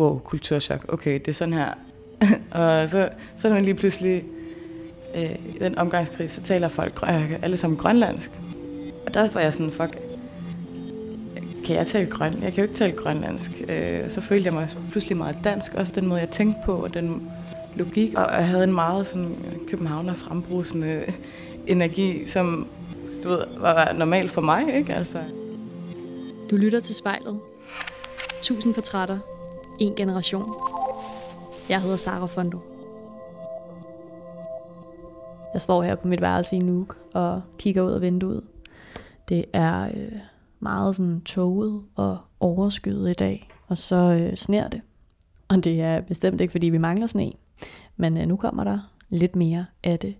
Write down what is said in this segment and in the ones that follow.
wow, kulturschok, okay, det er sådan her. og så, så er man lige pludselig, øh, i den omgangskreds, så taler folk øh, alle sammen grønlandsk. Og der var jeg sådan, fuck, kan jeg tale grøn? Jeg kan jo ikke tale grønlandsk. Øh, så følte jeg mig pludselig meget dansk, også den måde, jeg tænkte på, og den logik. Og jeg havde en meget sådan øh, københavner frembrusende energi, som du ved, var normal for mig, ikke? Altså. Du lytter til spejlet. Tusind portrætter. En generation. Jeg hedder Sara Fondo. Jeg står her på mit værelse i Nuuk og kigger ud af vinduet. Det er øh, meget sådan toget og overskyet i dag, og så øh, sner det. Og det er bestemt ikke, fordi vi mangler sne, men øh, nu kommer der lidt mere af det.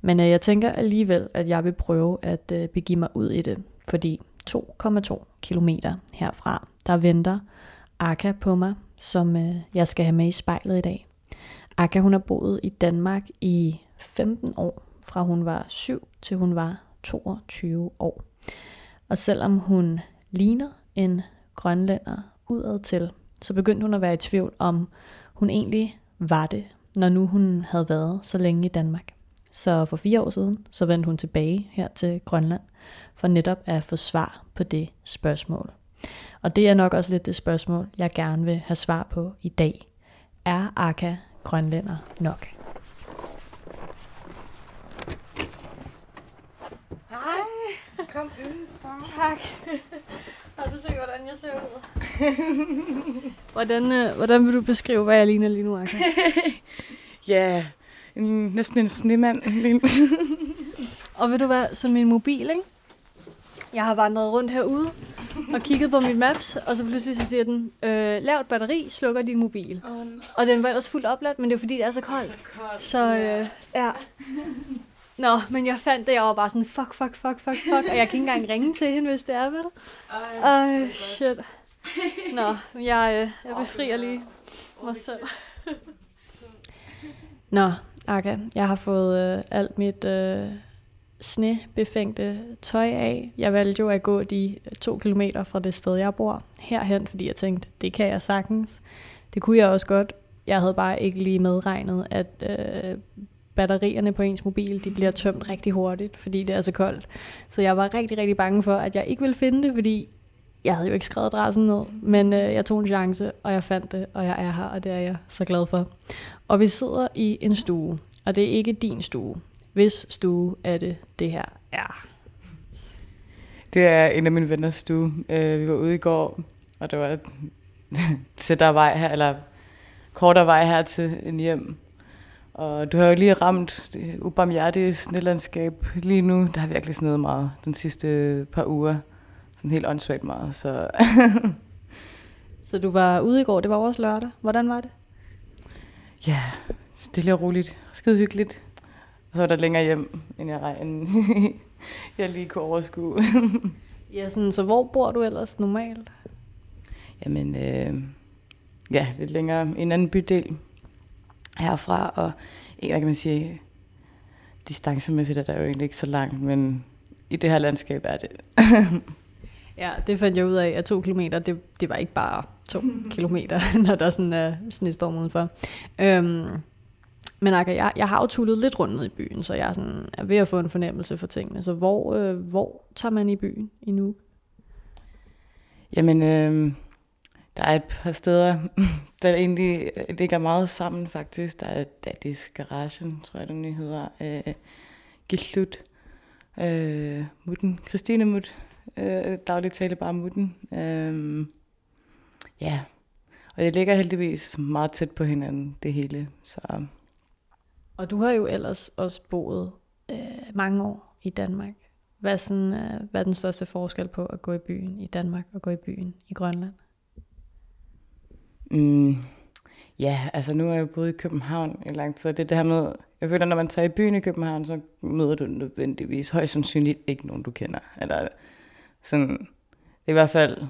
Men øh, jeg tænker alligevel, at jeg vil prøve at øh, begive mig ud i det, fordi 2,2 kilometer herfra, der venter Aka på mig, som øh, jeg skal have med i spejlet i dag. Aka hun har boet i Danmark i 15 år, fra hun var 7 til hun var 22 år. Og selvom hun ligner en grønlænder udad til, så begyndte hun at være i tvivl om, hun egentlig var det, når nu hun havde været så længe i Danmark. Så for fire år siden, så vendte hun tilbage her til Grønland, for netop at få svar på det spørgsmål. Og det er nok også lidt det spørgsmål, jeg gerne vil have svar på i dag. Er Aka grønlænder nok? Hej. Kom indenfor. Tak. Har du set, hvordan jeg ser ud? hvordan, øh, hvordan vil du beskrive, hvad jeg ligner lige nu, Aka? Ja, en, næsten en snemand. Og ved du hvad, så min mobil, ikke? Jeg har vandret rundt herude og kigget på mit maps, og så pludselig så siger den, øh, lavt batteri slukker din mobil. Oh, Og den var ellers fuldt opladt, men det er fordi, det er så koldt. så koldt. Så øh, ja. Nå, men jeg fandt det, jeg var bare sådan, fuck, fuck, fuck, fuck, fuck, og jeg kan ikke engang ringe til hende, hvis det er, vel? Ej, Ej, shit. Nå, jeg, øh, jeg befrier lige mig selv. Nå, Aka, jeg har fået øh, alt mit øh, snebefængte tøj af. Jeg valgte jo at gå de to kilometer fra det sted, jeg bor, herhen, fordi jeg tænkte, det kan jeg sagtens. Det kunne jeg også godt. Jeg havde bare ikke lige medregnet, at øh, batterierne på ens mobil, de bliver tømt rigtig hurtigt, fordi det er så koldt. Så jeg var rigtig, rigtig bange for, at jeg ikke ville finde det, fordi jeg havde jo ikke skrevet adressen ned, men øh, jeg tog en chance, og jeg fandt det, og jeg er her, og det er jeg så glad for. Og vi sidder i en stue, og det er ikke din stue. Hvis stue er det, det her er. Det er en af mine venners stue. Øh, vi var ude i går, og det var tættere vej her, eller kortere vej her til en hjem. Og du har jo lige ramt det ubarmhjertige snelandskab lige nu. Der har virkelig sneet meget den sidste par uger. Sådan helt åndssvagt meget. Så Så du var ude i går, det var også lørdag. Hvordan var det? ja, stille og roligt. Skide hyggeligt. Og så var der længere hjem, end jeg, end jeg lige kunne overskue. Ja, sådan, så hvor bor du ellers normalt? Jamen, øh, ja, lidt længere. En anden bydel herfra, og hvad kan man sige, distancemæssigt er der jo egentlig ikke så langt, men i det her landskab er det. Ja, det fandt jeg ud af, at to kilometer, det, det var ikke bare to kilometer, når der sådan er snestorm udenfor. Øhm, men Akka, jeg, jeg har jo tullet lidt rundt ned i byen, så jeg er, sådan, er ved at få en fornemmelse for tingene. Så hvor, øh, hvor tager man i byen i nu? Jamen, øh, der er et par steder, der egentlig ligger meget sammen faktisk. Der er Daddy's Garagen, tror jeg, den nye hedder. Øh, Gislut. Øh, Mutten. Christine Mut. Øh, dagligt tale bare Mutten. Øh, ja, og det ligger heldigvis meget tæt på hinanden, det hele. Så og du har jo ellers også boet øh, mange år i Danmark. Hvad sådan, øh, hvad er den største forskel på at gå i byen i Danmark og gå i byen i Grønland? Mm, ja, altså nu er jeg jo boet i København i lang tid, det er det her med, jeg føler, når man tager i byen i København, så møder du nødvendigvis højst sandsynligt ikke nogen, du kender. Eller sådan, det er i hvert fald,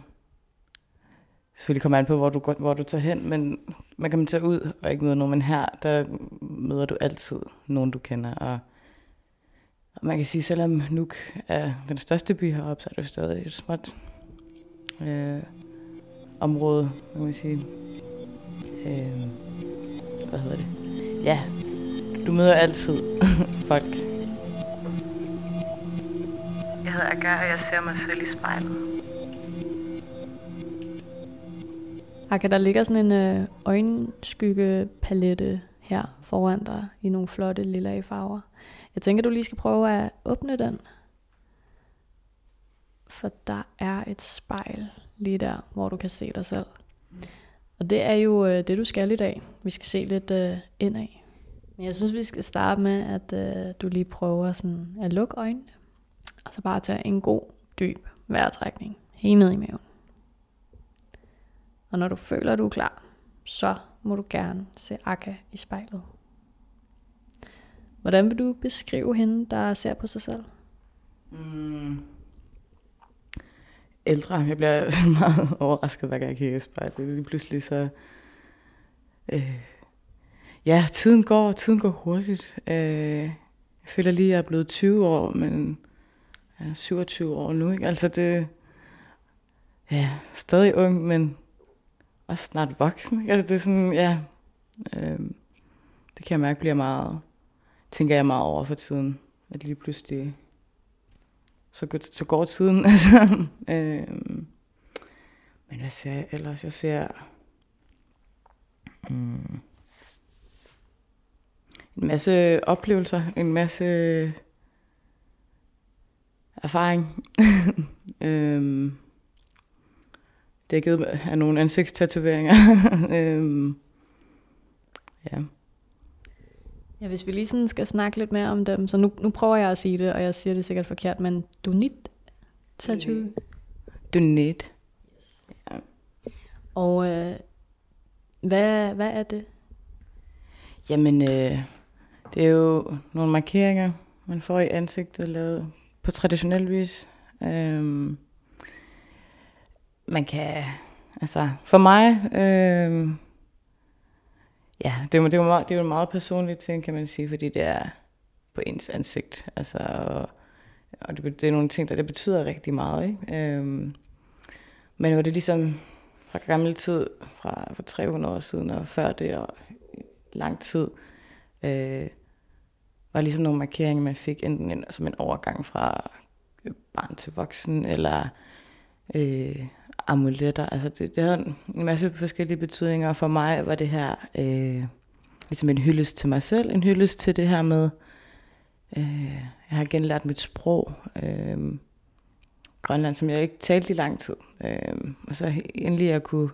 selvfølgelig kommer an på, hvor du, går- hvor du tager hen, men man kan tage ud og ikke møde nogen, men her, der møder du altid nogen, du kender, og og man kan sige, selvom Nuuk er den største by heroppe, så er det jo stadig et småt øh, område, kan man sige. Øh, hvad hedder det? Ja, du møder altid folk. Jeg hedder Agar, og jeg ser mig selv i spejlet. Akka, der ligger sådan en øjenskyggepalette øjenskygge-palette her foran dig i nogle flotte lilla farver. Jeg tænker, du lige skal prøve at åbne den. For der er et spejl lige der, hvor du kan se dig selv. Og det er jo øh, det, du skal i dag. Vi skal se lidt øh, indad. Men jeg synes, vi skal starte med, at øh, du lige prøver sådan at lukke øjnene. Og så bare tage en god, dyb vejrtrækning. Helt ned i maven. Og når du føler, at du er klar, så må du gerne se Akka i spejlet. Hvordan vil du beskrive hende, der ser på sig selv? Mm. Ældre. Jeg bliver meget overrasket, hver gang jeg kigger i spejlet. Det er pludselig så... Øh, ja, tiden går, tiden går hurtigt. Øh, jeg føler lige, at jeg er blevet 20 år, men jeg er 27 år nu. Ikke? Altså det... Ja, stadig ung, men også snart voksen. Ikke? Altså det er sådan, ja... Øh, det kan jeg mærke bliver meget... Tænker jeg meget over for tiden. At lige pludselig så, går, så går tiden. Altså, øh, men hvad ser jeg ellers? Jeg ser mm, en masse oplevelser, en masse erfaring. øhm, dækket af nogle ansigtstatoveringer. øhm, ja. Ja, hvis vi lige sådan skal snakke lidt mere om dem, så nu, nu prøver jeg at sige det, og jeg siger det sikkert forkert, men donit tattoo. Donate. Ja. Og øh, hvad, hvad er det? Jamen, øh, det er jo nogle markeringer, man får i ansigtet, lavet på traditionel vis. Øhm, man kan, altså for mig, øh, ja, det er, det, er meget, det er jo en meget personlig ting, kan man sige, fordi det er på ens ansigt. Altså, og, og det, det er nogle ting, der det betyder rigtig meget. Ikke? Øh, men var det ligesom fra gammel tid, fra for 300 år siden og før det, og lang tid, øh, var ligesom nogle markeringer, man fik enten en, som en overgang fra barn til voksen, eller øh, amuletter. Altså det, det havde en masse forskellige betydninger, for mig var det her øh, ligesom en hyldest til mig selv, en hyldest til det her med, øh, jeg har genlært mit sprog, øh, Grønland, som jeg ikke talte i lang tid. Øh, og så endelig at kunne,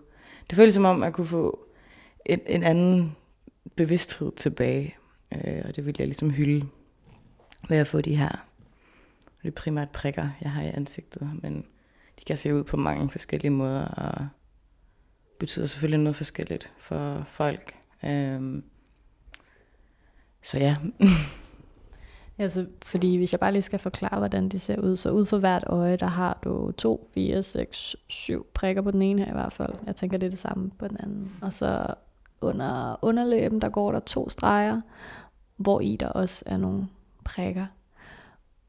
det føltes som om, at kunne få en, en anden bevidsthed tilbage, øh, og det ville jeg ligesom hylde ved at få de her, det er primært prikker, jeg har i ansigtet, men kan se ud på mange forskellige måder, og betyder selvfølgelig noget forskelligt for folk. Øhm, så ja. Altså, fordi hvis jeg bare lige skal forklare, hvordan de ser ud, så ud for hvert øje, der har du 2, 4, 6, 7 prikker på den ene her i hvert fald. Jeg tænker, det er det samme på den anden. Og så under underlæben, der går der to streger, hvor i der også er nogle prikker.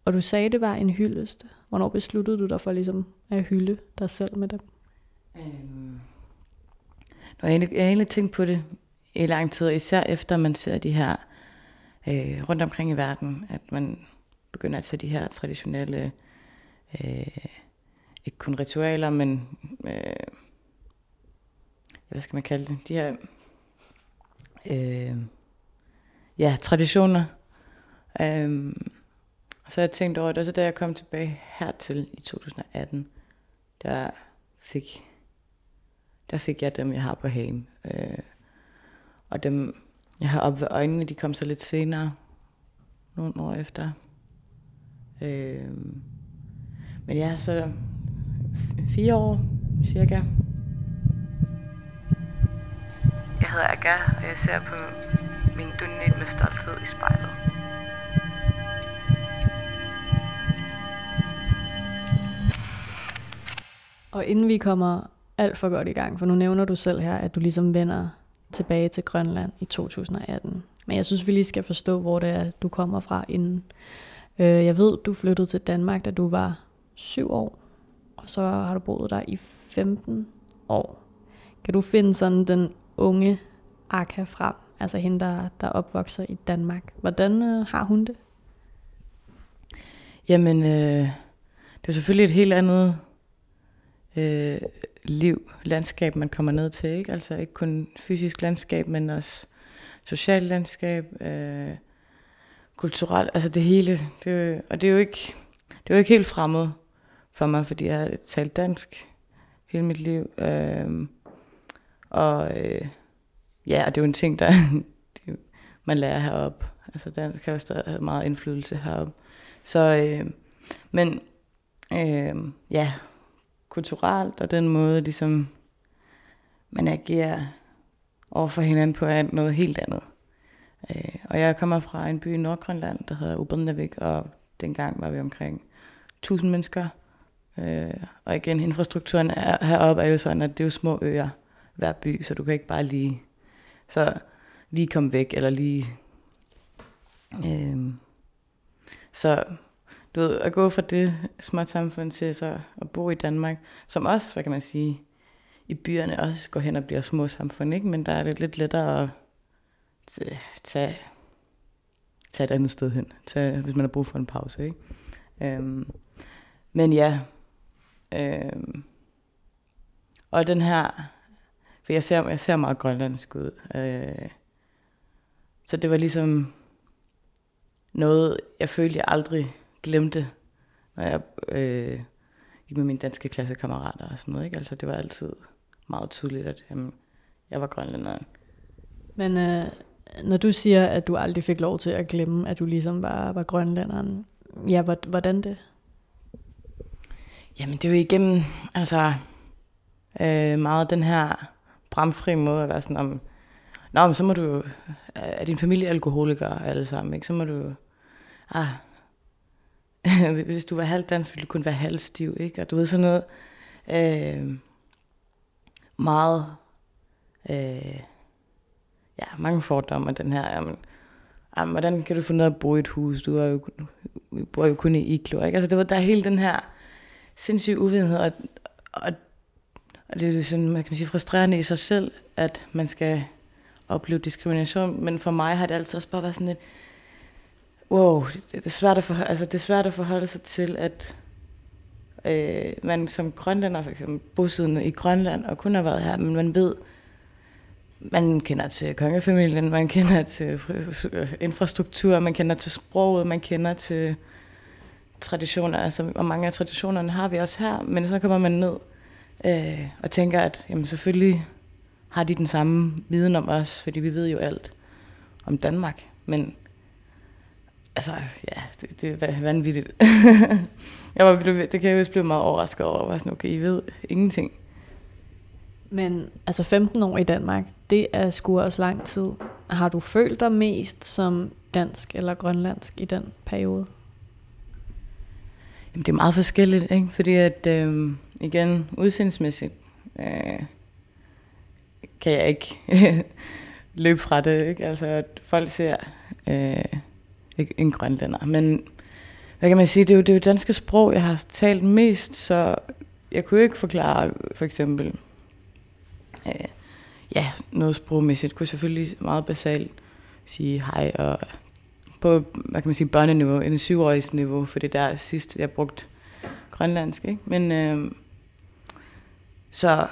Og du sagde, det var en hyldest. Hvornår besluttede du dig for ligesom at hylde dig selv med dem? Øhm, jeg, egentlig, jeg har egentlig tænkt på det i lang tid, især efter man ser de her øh, rundt omkring i verden, at man begynder at se de her traditionelle, øh, ikke kun ritualer, men øh, hvad skal man kalde det, de her øh, ja, traditioner. Øh, så jeg tænkte over det, og så da jeg kom tilbage hertil i 2018, der fik, der fik jeg dem, jeg har på hagen. Øh, og dem, jeg har op ved øjnene, de kom så lidt senere, nogle år efter. Øh, men ja, så fire år cirka. Jeg hedder Aga, og jeg ser på min dunnet med stolthed i spejlet. Og inden vi kommer alt for godt i gang, for nu nævner du selv her, at du ligesom vender tilbage til Grønland i 2018. Men jeg synes, vi lige skal forstå, hvor det er, du kommer fra inden. Øh, jeg ved, du flyttede til Danmark, da du var syv år, og så har du boet der i 15 år. Kan du finde sådan den unge Akka frem, altså hende, der, der opvokser i Danmark. Hvordan øh, har hun det? Jamen, øh, det er selvfølgelig et helt andet øh, liv, landskab, man kommer ned til. Ikke? Altså ikke kun fysisk landskab, men også socialt landskab, øh, kulturelt, altså det hele. Det, og det er, jo ikke, det er jo ikke helt fremmed for mig, fordi jeg har talt dansk hele mit liv. Øh, og øh, ja, og det er jo en ting, der det, man lærer heroppe. Altså dansk har jo stadig have meget indflydelse heroppe. Så, øh, men øh, ja, kulturelt og den måde, ligesom man agerer over for hinanden på, er noget helt andet. Øh, og jeg kommer fra en by i Nordgrønland, der hedder Ubernavik, og dengang var vi omkring 1000 mennesker. Øh, og igen, infrastrukturen er, heroppe er jo sådan, at det er jo små øer hver by, så du kan ikke bare lige, så lige komme væk, eller lige... Øh, så du ved, at gå fra det småt samfund til så at bo i Danmark, som også, hvad kan man sige, i byerne også går hen og bliver små samfund, ikke? men der er det lidt lettere at tage, tage et andet sted hen, tage, hvis man har brug for en pause. Ikke? Øhm, men ja, øhm, og den her, for jeg ser, jeg ser meget grønlandsk ud, øh, så det var ligesom noget, jeg følte, jeg aldrig glemte, når jeg øh, gik med mine danske klassekammerater og sådan noget. Ikke? Altså, det var altid meget tydeligt, at jamen, jeg var grønlænder. Men øh, når du siger, at du aldrig fik lov til at glemme, at du ligesom var, var grønlænderen, ja, hvordan det? Jamen, det er jo igennem, altså, øh, meget den her bramfri måde at være sådan om, Nå, men så må du er din familie alkoholiker alle sammen, ikke? Så må du, ah, hvis du var halvdans, ville du kun være halvstiv, ikke? Og du ved sådan noget, øh, meget, øh, ja, mange fordomme den her, jamen, jamen, hvordan kan du få noget at bo i et hus? Du er jo, vi bor jo kun i iglo, ikke? Altså, det var, der er hele den her sindssyge uvidenhed, og, og, og det er jo sådan, man kan sige, frustrerende i sig selv, at man skal opleve diskrimination, men for mig har det altid også bare været sådan et, wow, det, er svært at forholde, altså det er svært at forholde sig til, at øh, man som grønlænder for eksempel bosiddende i Grønland og kun har været her, men man ved, man kender til kongefamilien, man kender til øh, infrastruktur, man kender til sproget, man kender til traditioner, altså, og mange af traditionerne har vi også her, men så kommer man ned øh, og tænker, at jamen, selvfølgelig har de den samme viden om os, fordi vi ved jo alt om Danmark, men altså, ja, det, det er vanvittigt. jeg var, det kan jeg jo blive meget overrasket over, at sådan, okay, I ved ingenting. Men altså 15 år i Danmark, det er sgu også lang tid. Har du følt dig mest som dansk eller grønlandsk i den periode? Jamen, det er meget forskelligt, ikke? fordi at, øh, igen, udseendsmæssigt øh, kan jeg ikke løbe fra det. Ikke? Altså, at folk ser øh, en grønlænder. Men hvad kan man sige, det er jo det er jo danske sprog, jeg har talt mest, så jeg kunne ikke forklare for eksempel øh, ja, noget sprogmæssigt. Jeg kunne selvfølgelig meget basalt sige hej og på, hvad kan man sige, børneniveau, en syvårigs niveau, for det der sidst, jeg brugte grønlandsk, ikke? Men øh, så,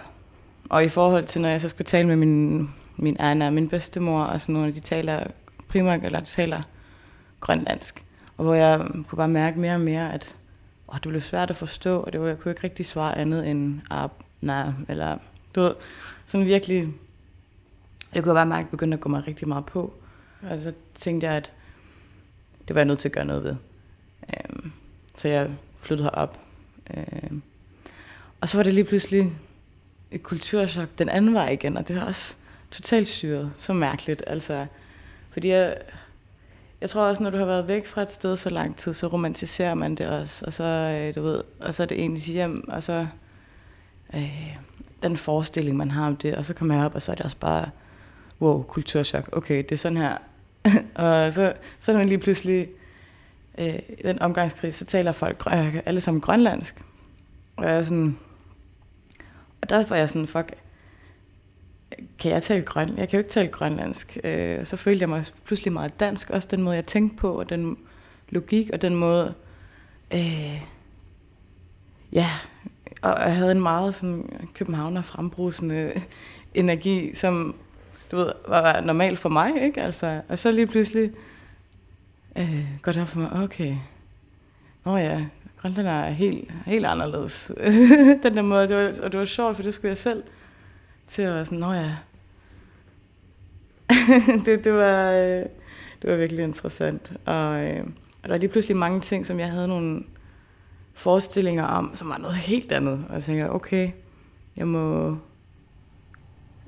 og i forhold til, når jeg så skulle tale med min, min Anna og min bedstemor, og sådan nogle, de taler primært, eller de taler grønlandsk. Og hvor jeg kunne bare mærke mere og mere, at åh, det blev svært at forstå, og det var, jeg kunne ikke rigtig svare andet end ah, nej, eller du ved, sådan virkelig, det kunne jeg bare mærke, begyndte at gå mig rigtig meget på. Og så tænkte jeg, at det var jeg nødt til at gøre noget ved. Øhm, så jeg flyttede herop. Øhm, og så var det lige pludselig et kulturschok den anden vej igen, og det var også totalt syret, så mærkeligt. Altså, fordi jeg, jeg tror også, når du har været væk fra et sted så lang tid, så romantiserer man det også, og så, øh, du ved, og så er det ens hjem, og så øh, den forestilling, man har om det, og så kommer jeg op, og så er det også bare, wow, kulturschok, okay, det er sådan her. og så, så er man lige pludselig, øh, den omgangskreds, så taler folk øh, alle sammen grønlandsk. Og jeg er sådan, og der var jeg sådan, fuck, kan jeg tale grøn? Jeg kan jo ikke tale grønlandsk. Øh, så følte jeg mig pludselig meget dansk. Også den måde, jeg tænkte på, og den logik, og den måde... Øh, ja, og jeg havde en meget sådan københavner frembrusende energi, som du ved, var normal for mig, ikke? Altså, og så lige pludselig øh, går det op for mig, okay, nå ja, Grønland er helt, helt anderledes. den der måde, det var, og det var sjovt, for det skulle jeg selv til at være sådan, nå ja. det, det, var, øh, det var virkelig interessant. Og, øh, og der var lige pludselig mange ting, som jeg havde nogle forestillinger om, som var noget helt andet. Og jeg tænkte, okay, jeg må...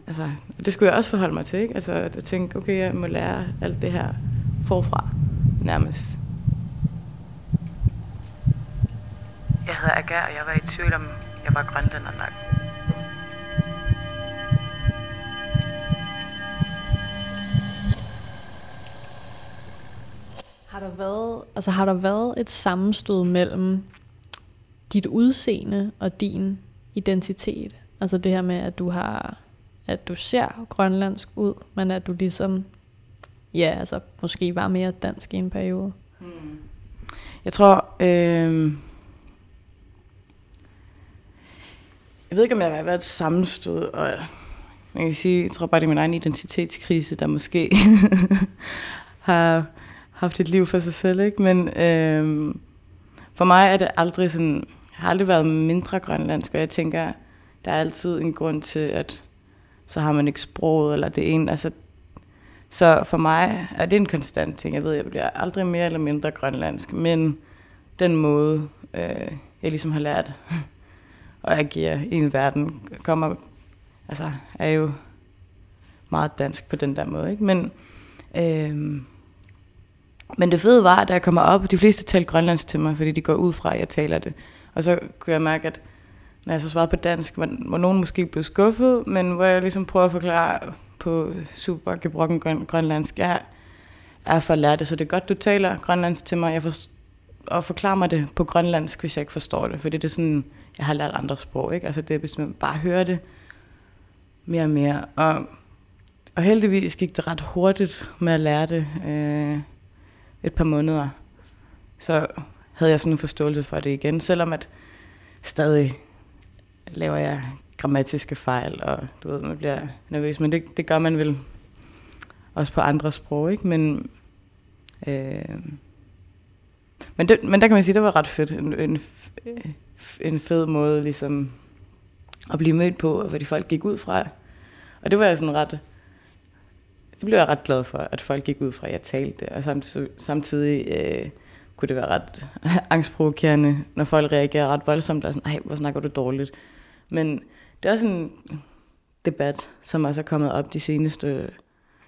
Altså, det skulle jeg også forholde mig til, ikke? Altså, at jeg tænkte, okay, jeg må lære alt det her forfra, nærmest. Jeg hedder Aga, og jeg var i tvivl om, jeg var grønlænder nok. Har der været, altså har der været et sammenstød mellem dit udseende og din identitet? Altså det her med, at du har, at du ser grønlandsk ud, men at du ligesom, ja, altså måske var mere dansk i en periode. Hmm. Jeg tror, øh, jeg ved ikke, om jeg har været et sammenstød, og jeg kan sige, jeg tror bare, det er min egen identitetskrise, der måske har haft et liv for sig selv, ikke? Men øh, for mig er det aldrig sådan, jeg har aldrig været mindre grønlandsk, og jeg tænker, der er altid en grund til, at så har man ikke sproget, eller det ene, altså så for mig er det en konstant ting. Jeg ved, jeg bliver aldrig mere eller mindre grønlandsk, men den måde, øh, jeg ligesom har lært at agere i en verden, kommer, altså, er jo meget dansk på den der måde. Ikke? Men, øh, men det fede var, at da jeg kommer op, de fleste talte grønlandsk til mig, fordi de går ud fra, at jeg taler det. Og så kunne jeg mærke, at når jeg så svarede på dansk, hvor, hvor nogen måske blev skuffet, men hvor jeg ligesom prøver at forklare på super gebrokken grøn, grønlandsk, jeg er for lært, det, så det er godt, du taler grønlandsk til mig, jeg for, og forklarer mig det på grønlandsk, hvis jeg ikke forstår det, fordi det er sådan, jeg har lært andre sprog, ikke? Altså det er, hvis man bare hører det mere og mere, og, og heldigvis gik det ret hurtigt med at lære det, øh, et par måneder, så havde jeg sådan en forståelse for det igen, selvom at stadig laver jeg grammatiske fejl, og du ved, man bliver nervøs, men det, det gør man vel også på andre sprog, ikke? Men, øh, men, det, men der kan man sige, det var ret fedt. En, en, en fed måde ligesom at blive mødt på, og hvad de folk gik ud fra. Og det var jeg sådan ret, det blev jeg ret glad for, at folk gik ud fra, at jeg talte. Og samtidig, samtidig øh, kunne det være ret angstprovokerende, når folk reagerer ret voldsomt, og sådan, nej, hvor snakker du dårligt. Men det er også en debat, som også er kommet op de seneste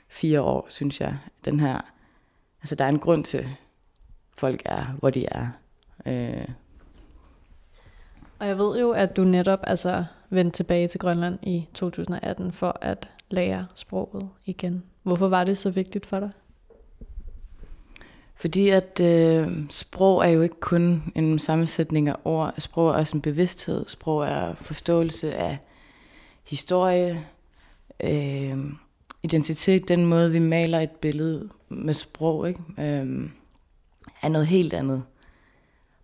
fire år, synes jeg. Den her, altså der er en grund til, at folk er, hvor de er. Øh. Og jeg ved jo, at du netop altså vendte tilbage til Grønland i 2018 for at lære sproget igen. Hvorfor var det så vigtigt for dig? Fordi at øh, sprog er jo ikke kun en sammensætning af ord. Sprog er også en bevidsthed. Sprog er forståelse af historie, øh, identitet, den måde vi maler et billede med sprog, ikke? Øh, er noget helt andet.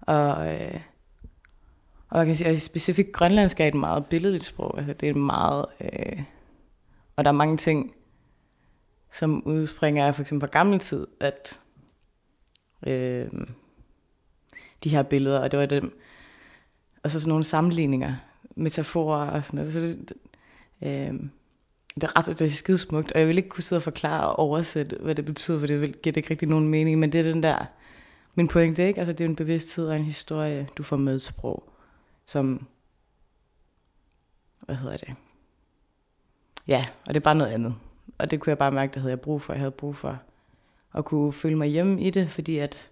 Og, øh, og jeg kan sige, at specifikt grønlandsk er et meget billedligt sprog. Altså det er meget, øh, og der er mange ting, som udspringer af for eksempel fra gammel tid, at øh, de her billeder, og det var dem, og så sådan nogle sammenligninger, metaforer og sådan noget. Så det, øh, det er ret det er skide smukt, og jeg vil ikke kunne sidde og forklare og oversætte, hvad det betyder, for det giver det ikke rigtig nogen mening, men det er den der, min pointe, ikke? Altså det er en bevidsthed og en historie, du får med sprog, som, hvad hedder det? Ja, og det er bare noget andet. Og det kunne jeg bare mærke, det havde jeg brug for. Jeg havde brug for at kunne føle mig hjemme i det, fordi at,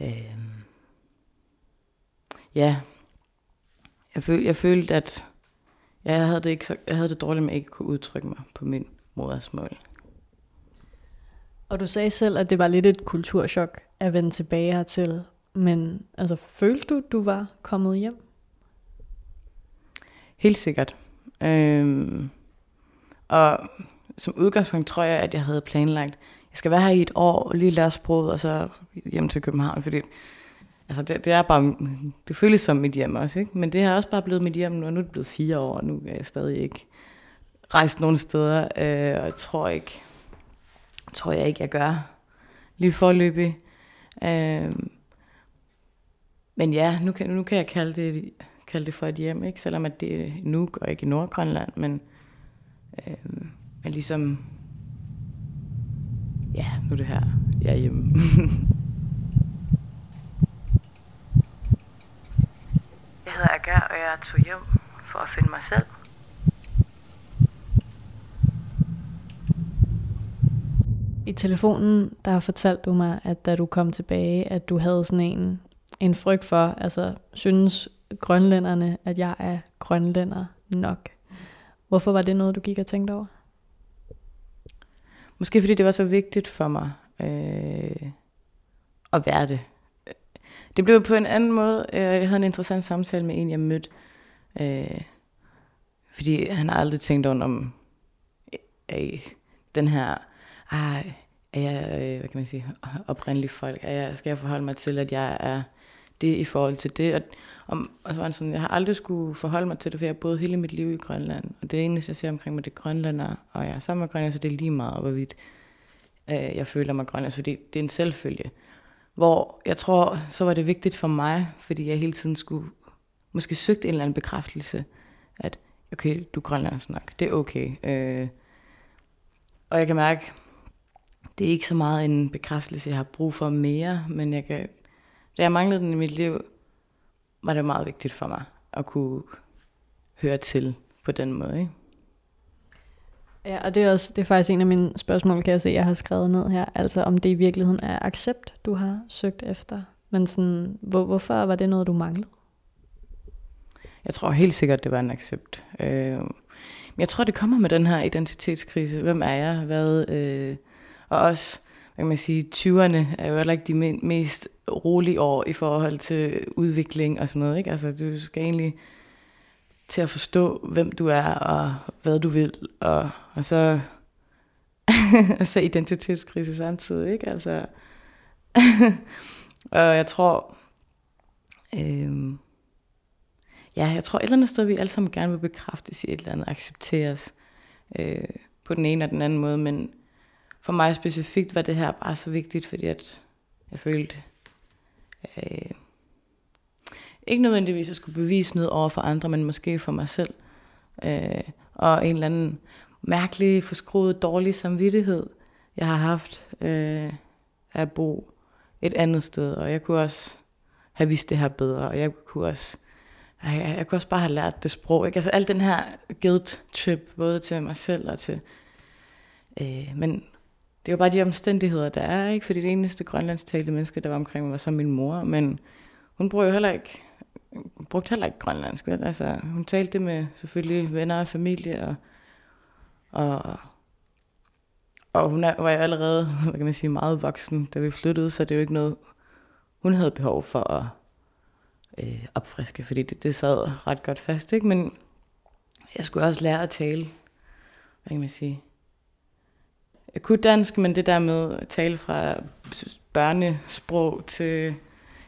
øh, ja, jeg, føl, jeg følte, at jeg havde, det ikke så, jeg havde det dårligt med at ikke kunne udtrykke mig på min modersmål. Og du sagde selv, at det var lidt et kulturschok at vende tilbage hertil. Men altså, følte du, du var kommet hjem? Helt sikkert. Øhm, og som udgangspunkt tror jeg, at jeg havde planlagt, jeg skal være her i et år, og lige lære sproget, og så hjem til København, fordi altså det, det er bare, det føles som mit hjem også, ikke? Men det har også bare blevet mit hjem nu, og nu er det blevet fire år, og nu er jeg stadig ikke rejst nogen steder, øh, og jeg tror ikke, tror jeg ikke, jeg gør lige forløbig. Øh, men ja, nu kan, nu kan jeg kalde det, kalde det for et hjem, ikke? selvom at det er Nuuk og ikke i Nordgrønland, men, øh, men ligesom, ja, nu er det her, jeg er hjemme. jeg hedder Agar, og jeg tog hjem for at finde mig selv. I telefonen, der fortalte du mig, at da du kom tilbage, at du havde sådan en, en frygt for, altså synes grønlænderne, at jeg er grønlænder nok. Hvorfor var det noget, du gik og tænkte over? Måske fordi det var så vigtigt for mig øh, at være det. Det blev på en anden måde. Øh, jeg havde en interessant samtale med en, jeg mødte. Øh, fordi han har aldrig tænkt over om øh, øh, den her ah, er jeg, øh, hvad kan man sige, oprindelig folk? Er jeg, skal jeg forholde mig til, at jeg er det i forhold til det? Og, og, og så var han sådan, jeg har aldrig skulle forholde mig til det, for jeg har boet hele mit liv i Grønland. Og det eneste, jeg ser omkring mig, det er grønlander, og jeg er sammen med grønlander, så det er lige meget, hvorvidt øh, jeg føler mig grønlandsk, altså, fordi det er en selvfølge. Hvor jeg tror, så var det vigtigt for mig, fordi jeg hele tiden skulle måske søgte en eller anden bekræftelse, at okay, du er grønlandsk nok, det er okay. Øh, og jeg kan mærke, det er ikke så meget en bekræftelse, jeg har brug for mere, men jeg kan, da jeg manglede den i mit liv, var det meget vigtigt for mig at kunne høre til på den måde. Ikke? Ja, og det er, også, det er faktisk en af mine spørgsmål, kan jeg se, jeg har skrevet ned her. Altså om det i virkeligheden er accept, du har søgt efter. Men sådan, hvor, hvorfor var det noget, du manglede? Jeg tror helt sikkert, det var en accept. Øh, men jeg tror, det kommer med den her identitetskrise. Hvem er jeg? Hvad, øh, og også, kan man sige, 20'erne er jo heller ikke de mest rolige år i forhold til udvikling og sådan noget. Ikke? Altså, du skal egentlig til at forstå, hvem du er og hvad du vil, og, og så, og så identitetskrise samtidig. Ikke? Altså, og jeg tror, øhm, ja, jeg tror et eller andet sted, vi alle sammen gerne vil bekræftes i et eller andet, accepteres øh, på den ene og den anden måde, men for mig specifikt var det her bare så vigtigt, fordi at jeg følte, øh, ikke nødvendigvis at skulle bevise noget over for andre, men måske for mig selv. Øh, og en eller anden mærkelig, forskruet, dårlig samvittighed, jeg har haft øh, at bo et andet sted. Og jeg kunne også have vidst det her bedre, og jeg kunne også, jeg, jeg kunne også bare have lært det sprog. Ikke? Altså alt den her guilt trip, både til mig selv og til... Øh, men det var bare de omstændigheder, der er, ikke? Fordi det eneste grønlandstalte menneske, der var omkring mig, var så min mor, men hun brugte jo heller ikke, brugte heller ikke grønlandsk, vel? Altså, hun talte det med selvfølgelig venner og familie, og, og, og hun er, var jo allerede, hvad kan man sige, meget voksen, da vi flyttede, så det er jo ikke noget, hun havde behov for at øh, opfriske, fordi det, det sad ret godt fast, ikke? Men jeg skulle også lære at tale, hvad kan man sige, jeg kunne dansk, men det der med at tale fra børnesprog til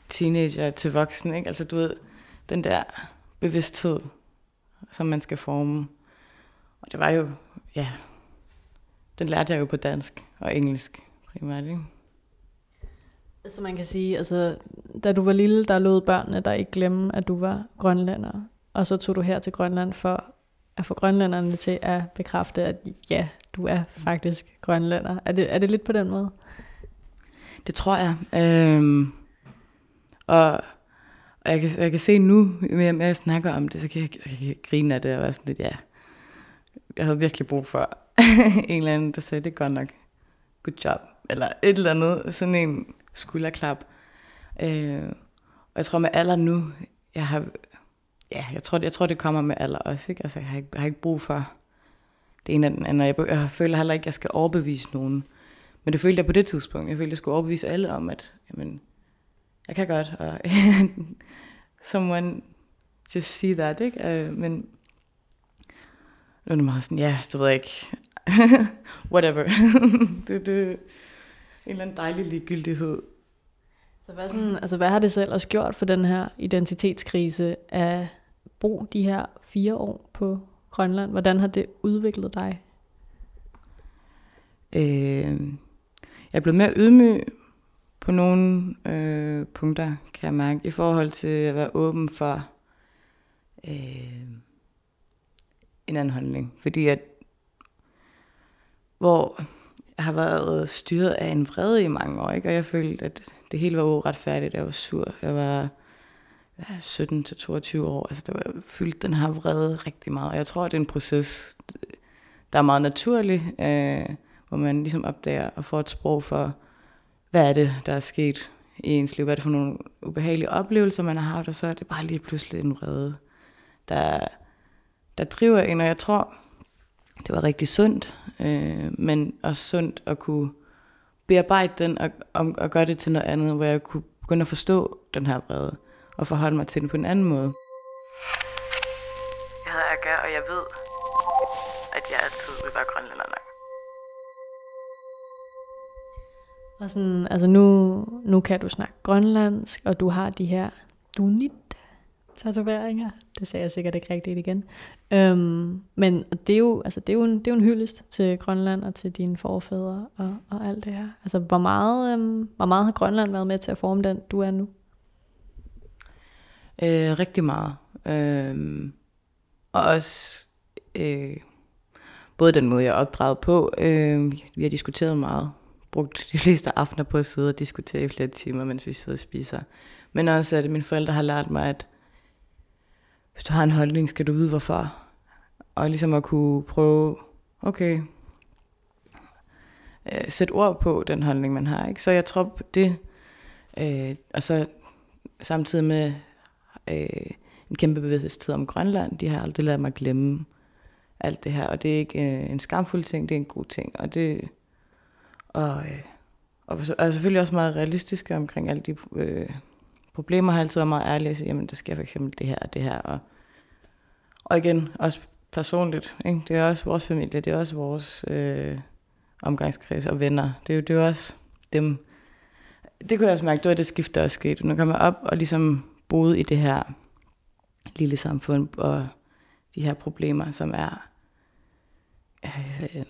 teenager til voksne, ikke? altså du ved, den der bevidsthed, som man skal forme. Og det var jo, ja, den lærte jeg jo på dansk og engelsk primært, ikke? Så man kan sige, altså, da du var lille, der lod børnene der ikke glemme, at du var grønlænder. Og så tog du her til Grønland for at få grønlænderne til at bekræfte, at ja, du er faktisk grønlænder. Er det, er det lidt på den måde? Det tror jeg. Øhm, og, og jeg, kan, jeg kan se nu, mere jeg snakker om det, så kan jeg, så kan jeg grine af det og være sådan lidt, ja, jeg havde virkelig brug for en eller anden, der sagde, det er godt nok, good job, eller et eller andet, sådan en skulderklap. Øh, og jeg tror med alder nu, jeg har, ja, jeg tror, jeg tror det kommer med alder også, ikke? Altså, jeg har ikke, jeg har ikke brug for det ene eller den anden. Jeg, jeg føler heller ikke, at jeg skal overbevise nogen. Men det følte jeg på det tidspunkt. Jeg følte, at jeg skulle overbevise alle om, at jamen, jeg kan godt. Og someone just see that, ikke? Uh, men, nu er det meget sådan, ja, det ved jeg ikke. Whatever. det, det, en eller anden dejlig ligegyldighed. Så hvad, sådan, altså, hvad har det selv ellers gjort for den her identitetskrise at bo de her fire år på Grønland? Hvordan har det udviklet dig? Øh, jeg er blevet mere ydmyg på nogle øh, punkter, kan jeg mærke, i forhold til at være åben for øh, en anden holdning. Fordi at, hvor jeg har været styret af en vrede i mange år, ikke? og jeg følte, at det hele var uretfærdigt, jeg var sur, jeg var 17-22 år, altså det var fyldt den her vrede rigtig meget, og jeg tror, det er en proces, der er meget naturlig, øh, hvor man ligesom opdager og får et sprog for, hvad er det, der er sket i ens liv, hvad er det for nogle ubehagelige oplevelser, man har haft, og så er det bare lige pludselig en vrede, der, der driver en, og jeg tror, det var rigtig sundt, øh, men også sundt at kunne bearbejde den og, og, og gøre det til noget andet, hvor jeg kunne begynde at forstå den her vrede og forholde mig til den på en anden måde. Jeg hedder Aga, og jeg ved, at jeg altid vil være grønlænder nok. Og sådan, altså nu, nu kan du snakke grønlandsk, og du har de her dunit tatoveringer. Det sagde jeg sikkert ikke rigtigt igen. Øhm, men det er, jo, altså det, er jo en, det er jo en hyldest til Grønland og til dine forfædre og, og alt det her. Altså hvor meget, øhm, hvor meget har Grønland været med til at forme den, du er nu? Øh, rigtig meget. Øh, og også øh, både den måde, jeg er opdraget på. Øh, vi har diskuteret meget. Brugt de fleste aftener på at sidde og diskutere i flere timer, mens vi sidder og spiser. Men også, at mine forældre har lært mig, at hvis du har en holdning, skal du vide hvorfor. Og ligesom at kunne prøve, okay, øh, sætte ord på den holdning, man har. Ikke? Så jeg tror det, øh, og så samtidig med øh, en kæmpe bevidsthed om Grønland, de har aldrig lavet mig glemme alt det her, og det er ikke øh, en skamfuld ting, det er en god ting, og det, og, øh, og, og selvfølgelig også meget realistisk omkring alle de øh, problemer, har altid været meget ærlig og sige, jamen der sker for eksempel det her og det her, og, og igen, også personligt, ikke? det er også vores familie, det er også vores øh, omgangskreds og venner, det er jo det er også dem, det kunne jeg også mærke, det var det skift, der også skete. Nu kom jeg op og ligesom boede i det her lille samfund, og de her problemer, som er, øh,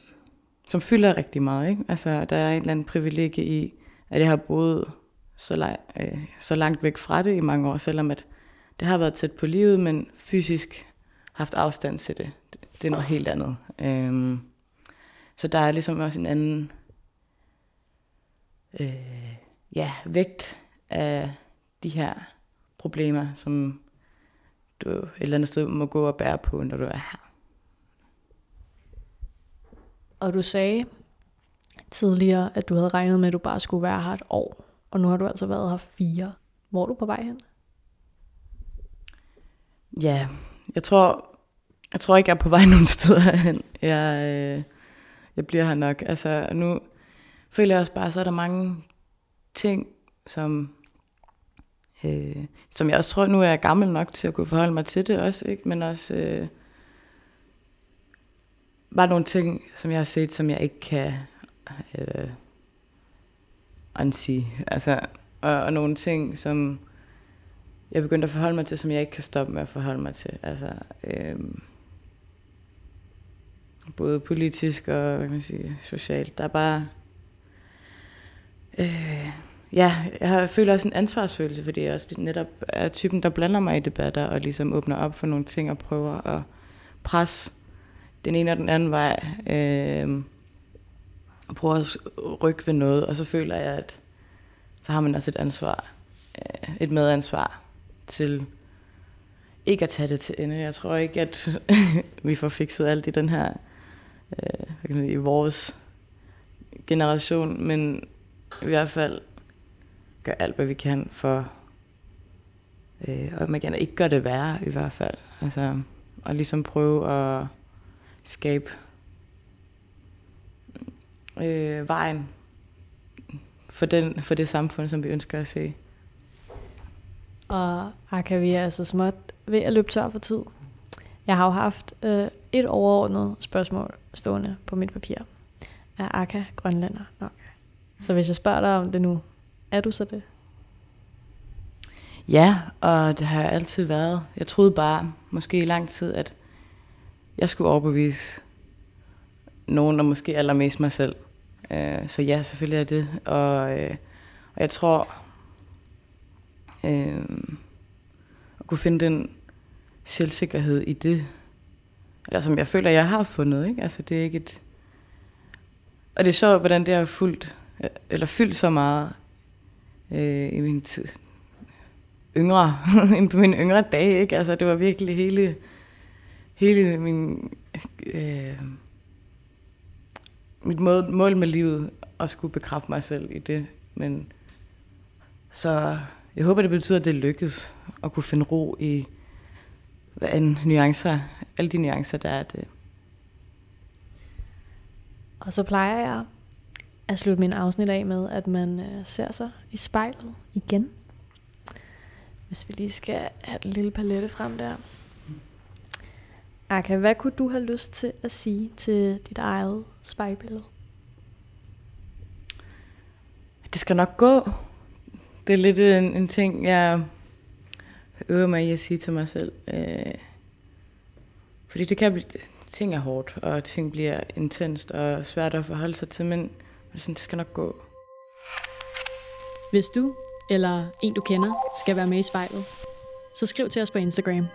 som fylder rigtig meget. Ikke? Altså, der er en eller anden privilegie i, at jeg har boet så, la- øh, så langt væk fra det i mange år, selvom at det har været tæt på livet, men fysisk haft afstand til det. Det er noget helt andet. Øhm, så der er ligesom også en anden øh, ja, vægt af de her problemer, som du et eller andet sted må gå og bære på, når du er her. Og du sagde tidligere, at du havde regnet med, at du bare skulle være her et år. Og nu har du altså været her fire. Hvor er du på vej hen? Ja, jeg tror, jeg tror ikke, jeg er på vej nogen steder hen. Jeg, øh, jeg bliver her nok. Altså, nu føler jeg også bare, så er der mange ting, som Øh, som jeg også tror, nu er jeg gammel nok til at kunne forholde mig til det også, ikke? men også øh, bare nogle ting, som jeg har set, som jeg ikke kan øh, unsee. Altså, og, og nogle ting, som jeg begyndte at forholde mig til, som jeg ikke kan stoppe med at forholde mig til. Altså, øh, både politisk og hvad kan man sige, socialt. Der er bare... Øh, ja, jeg har, føler også en ansvarsfølelse, fordi jeg også netop er typen, der blander mig i debatter og ligesom åbner op for nogle ting og prøver at presse den ene og den anden vej. Øh, og prøver at rykke ved noget, og så føler jeg, at så har man også et ansvar, øh, et medansvar til ikke at tage det til ende. Jeg tror ikke, at vi får fikset alt i den her, øh, hvad kan man sige, i vores generation, men i hvert fald gør alt, hvad vi kan for, øh, og man kan ikke gøre det værre i hvert fald. Altså, og ligesom prøve at skabe øh, vejen for, den, for det samfund, som vi ønsker at se. Og Aka, vi er altså småt ved at løbe tør for tid. Jeg har jo haft øh, et overordnet spørgsmål stående på mit papir. Er Aka grønlænder nok? Så hvis jeg spørger dig om det nu, er du så det? Ja, og det har jeg altid været. Jeg troede bare, måske i lang tid, at jeg skulle overbevise nogen, der måske allermest mig selv. Øh, så ja, selvfølgelig er det. Og, øh, og jeg tror, øh, at kunne finde den selvsikkerhed i det, eller som jeg føler, jeg har fundet. Ikke? Altså, det er ikke et... Og det er sjovt, hvordan det har fulgt, øh, eller fyldt så meget øh, i min tid, yngre, end på mine yngre dage, ikke? Altså, det var virkelig hele, hele min, øh, mit mål, mål med livet at skulle bekræfte mig selv i det. Men så jeg håber, det betyder, at det lykkes at kunne finde ro i hvad en nuancer, alle de nuancer, der er det. Og så plejer jeg at slutte min afsnit af med, at man øh, ser sig i spejlet igen. Hvis vi lige skal have den lille palette frem der. Aka, hvad kunne du have lyst til at sige til dit eget spejlbillede? Det skal nok gå. Det er lidt en, en ting, jeg øver mig i at sige til mig selv. Øh, fordi det kan blive, ting er hårdt, og ting bliver intenst og svært at forholde sig til, men sådan, det skal nok gå. Hvis du eller en du kender skal være med i spejlet, så skriv til os på Instagram.